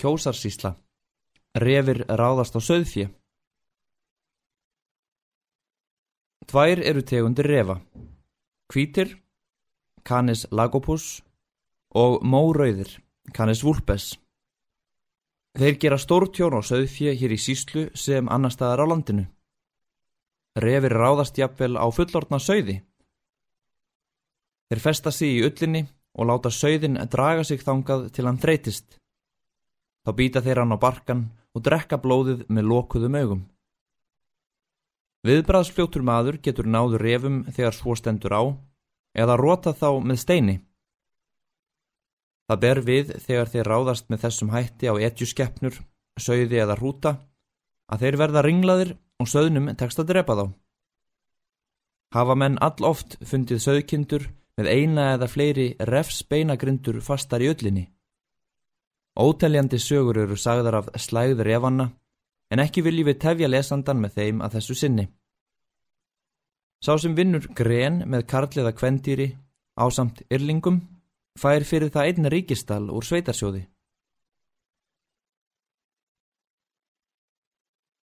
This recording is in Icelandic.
Kjósarsísla Refir ráðast á söðfjö Tvær eru tegundir refa Hvítir Canis lagopus og mórauðir Canis vulpes. Þeir gera stórtjón á söðfjö hér í síslu sem annar staðar á landinu. Refir ráðast jafnvel á fullortna söði Þeir festa sig í ullinni og láta söðin draga sig þangað til hann þreytist Þá býta þeir hann á barkan og drekka blóðið með lokuðum augum. Viðbræðsfljótur maður getur náður refum þegar svo stendur á eða rota þá með steini. Það ber við þegar þeir ráðast með þessum hætti á etjuskeppnur, sögði eða hrúta að þeir verða ringlaðir og söðnum tekst að drepa þá. Hafa menn all oft fundið söðkindur með eina eða fleiri refsbeinagrindur fastar í öllinni. Óteljandi sögur eru sagðar af slæður efanna en ekki viljum við tefja lesandan með þeim að þessu sinni. Sá sem vinnur gren með karliða kvendýri á samt yrlingum fær fyrir það einn ríkistal úr sveitarsjóði.